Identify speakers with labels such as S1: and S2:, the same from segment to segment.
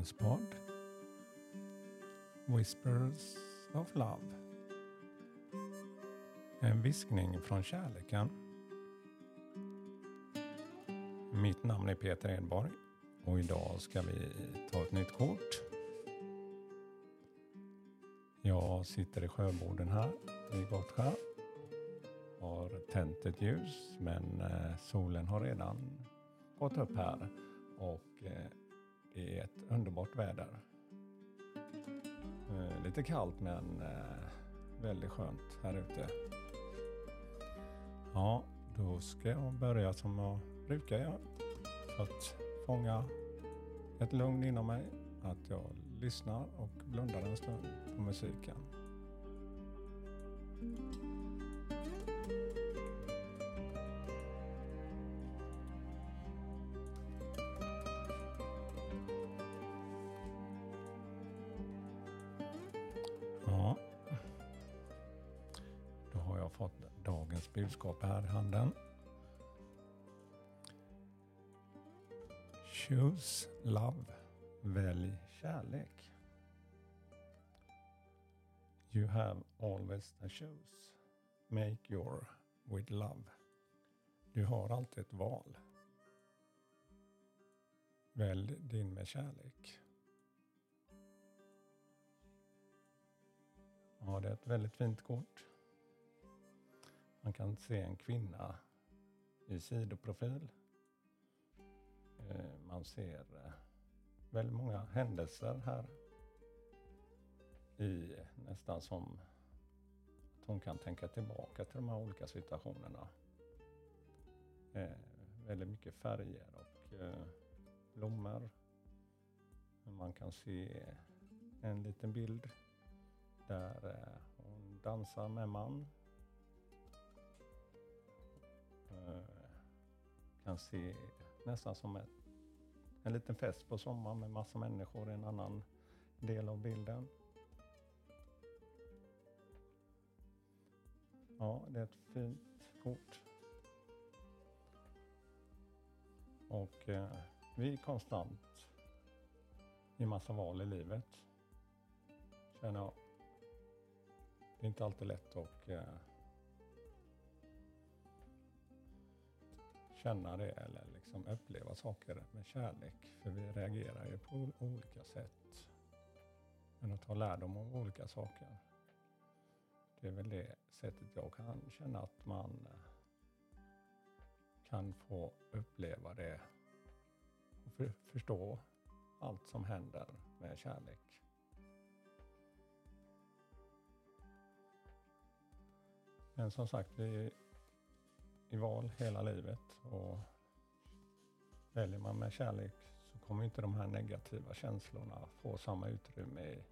S1: välkomna dagens podd. Whispers of Love. En viskning från kärleken. Mitt namn är Peter Edborg och idag ska vi ta ett nytt kort. Jag sitter i sjöborden här i Gottsjö. Har tänt ett ljus men eh, solen har redan gått upp här och eh, det är ett underbart väder. Eh, lite kallt men eh, väldigt skönt här ute. Ja, då ska jag börja som jag brukar göra för att fånga ett lugn inom mig. Att jag lyssnar och blundar en stund på musiken. Fått dagens budskap här i handen. Choose love. Välj kärlek. You have always a choose. Make your with love. Du har alltid ett val. Välj din med kärlek. Ja, det är ett väldigt fint kort. Man kan se en kvinna i sidoprofil. Eh, man ser eh, väldigt många händelser här. I nästan som att hon kan tänka tillbaka till de här olika situationerna. Eh, väldigt mycket färger och eh, blommor. Man kan se en liten bild där eh, hon dansar med man. Eh, kan se nästan som ett en liten fest på sommaren med massa människor i en annan del av bilden. Ja, det är ett fint kort. Och eh, vi är konstant i massa val i livet. Känner jag. Det är inte alltid lätt att eh, känna det eller liksom uppleva saker med kärlek. För vi reagerar ju på olika sätt. Men att ta lärdom av olika saker. Det är väl det sättet jag kan känna att man eh, kan få uppleva det och för, förstå allt som händer med kärlek. Men som sagt, vi i val hela livet. Och väljer man med kärlek så kommer inte de här negativa känslorna få samma utrymme i,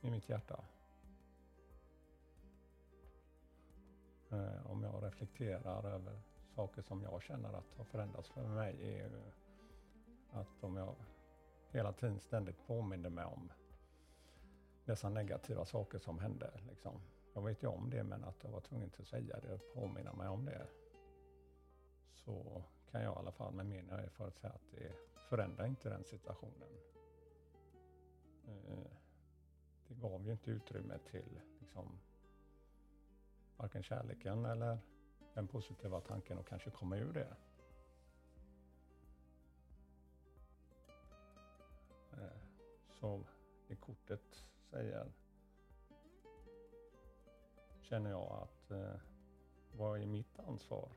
S1: i mitt hjärta. Eh, om jag reflekterar över saker som jag känner att har förändrats för mig är att om jag hela tiden ständigt påminner mig om dessa negativa saker som hände. Liksom. Jag vet ju om det, men att jag var tvungen att säga det och påminna mig om det. Så kan jag i alla fall med min erfarenhet säga att det förändrar inte den situationen. Eh, det gav ju inte utrymme till liksom, varken kärleken eller den positiva tanken att kanske komma ur det. Eh, så det kortet säger känner jag att eh, vad är mitt ansvar?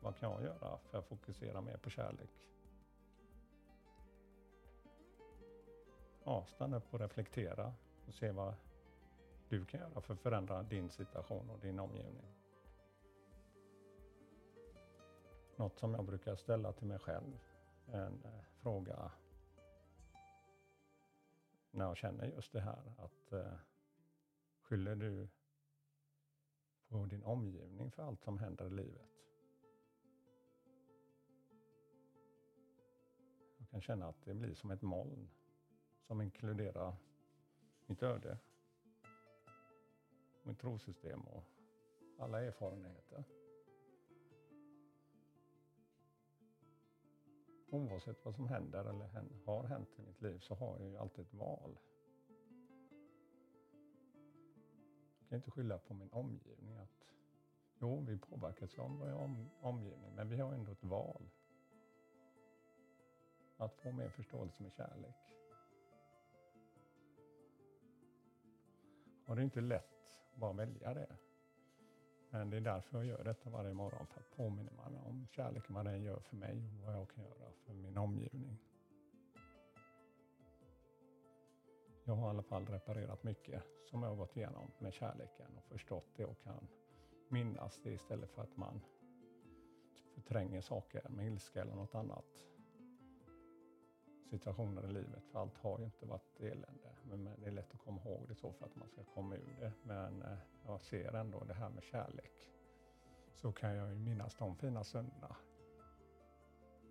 S1: Vad kan jag göra för att fokusera mer på kärlek? Ja, stanna upp och reflektera och se vad du kan göra för att förändra din situation och din omgivning. Något som jag brukar ställa till mig själv, en eh, fråga när jag känner just det här att eh, skyller du på din omgivning för allt som händer i livet. Jag kan känna att det blir som ett moln som inkluderar mitt öde, mitt trosystem och alla erfarenheter. oavsett vad som händer eller har hänt i mitt liv så har jag ju alltid ett val. Kan inte skylla på min omgivning att jo, vi påverkas av vår om, omgivning, men vi har ändå ett val. Att få mer förståelse med kärlek. Och det är inte lätt att bara välja det. Men det är därför jag gör detta varje morgon, för att påminna mig om kärleken, vad den gör för mig och vad jag kan göra för min omgivning. Jag har i alla fall reparerat mycket som jag har gått igenom med kärleken och förstått det och kan minnas det istället för att man förtränger saker med ilska eller något annat situationer i livet. För allt har ju inte varit elände. Men det är lätt att komma ihåg det så för att man ska komma ur det. Men eh, jag ser ändå det här med kärlek. Så kan jag ju minnas de fina stunderna.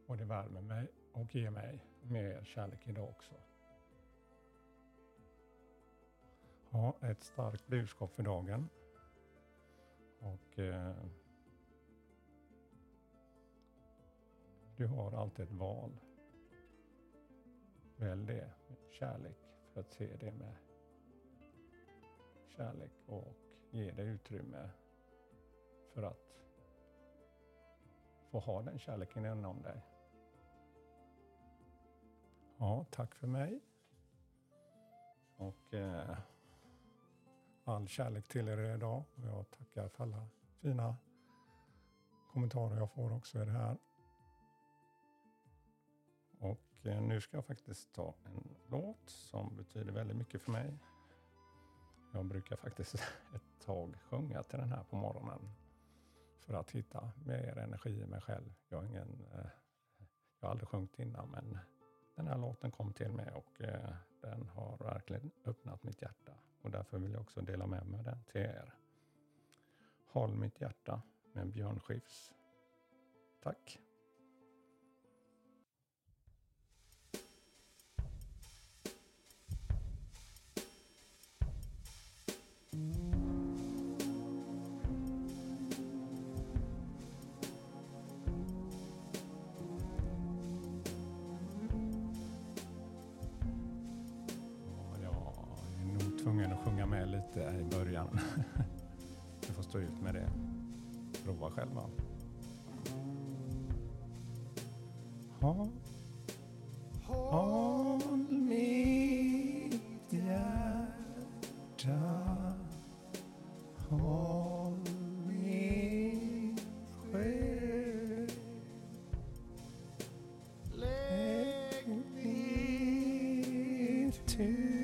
S1: Och det värmer mig och ger mig mer kärlek idag också. Ett starkt budskap för dagen. Och eh, du har alltid ett val. Välj det med kärlek för att se det med kärlek och ge det utrymme för att få ha den kärleken inom dig. Ja, tack för mig. Och eh, all kärlek till er idag. Och jag tackar för alla fina kommentarer jag får också i det här. Och eh, nu ska jag faktiskt ta en låt som betyder väldigt mycket för mig. Jag brukar faktiskt ett tag sjunga till den här på morgonen för att hitta mer energi i mig själv. Jag har, ingen, eh, jag har aldrig sjungit innan men den här låten kom till mig och eh, den har verkligen öppnat mitt hjärta och därför vill jag också dela med mig den till er. Håll mitt hjärta med Björn Skifs. Tack! Tvungen att sjunga med lite i början. Du får stå ut med det. Prova själva. Ha. Håll mitt hjärta Håll min själ Lägg ditt till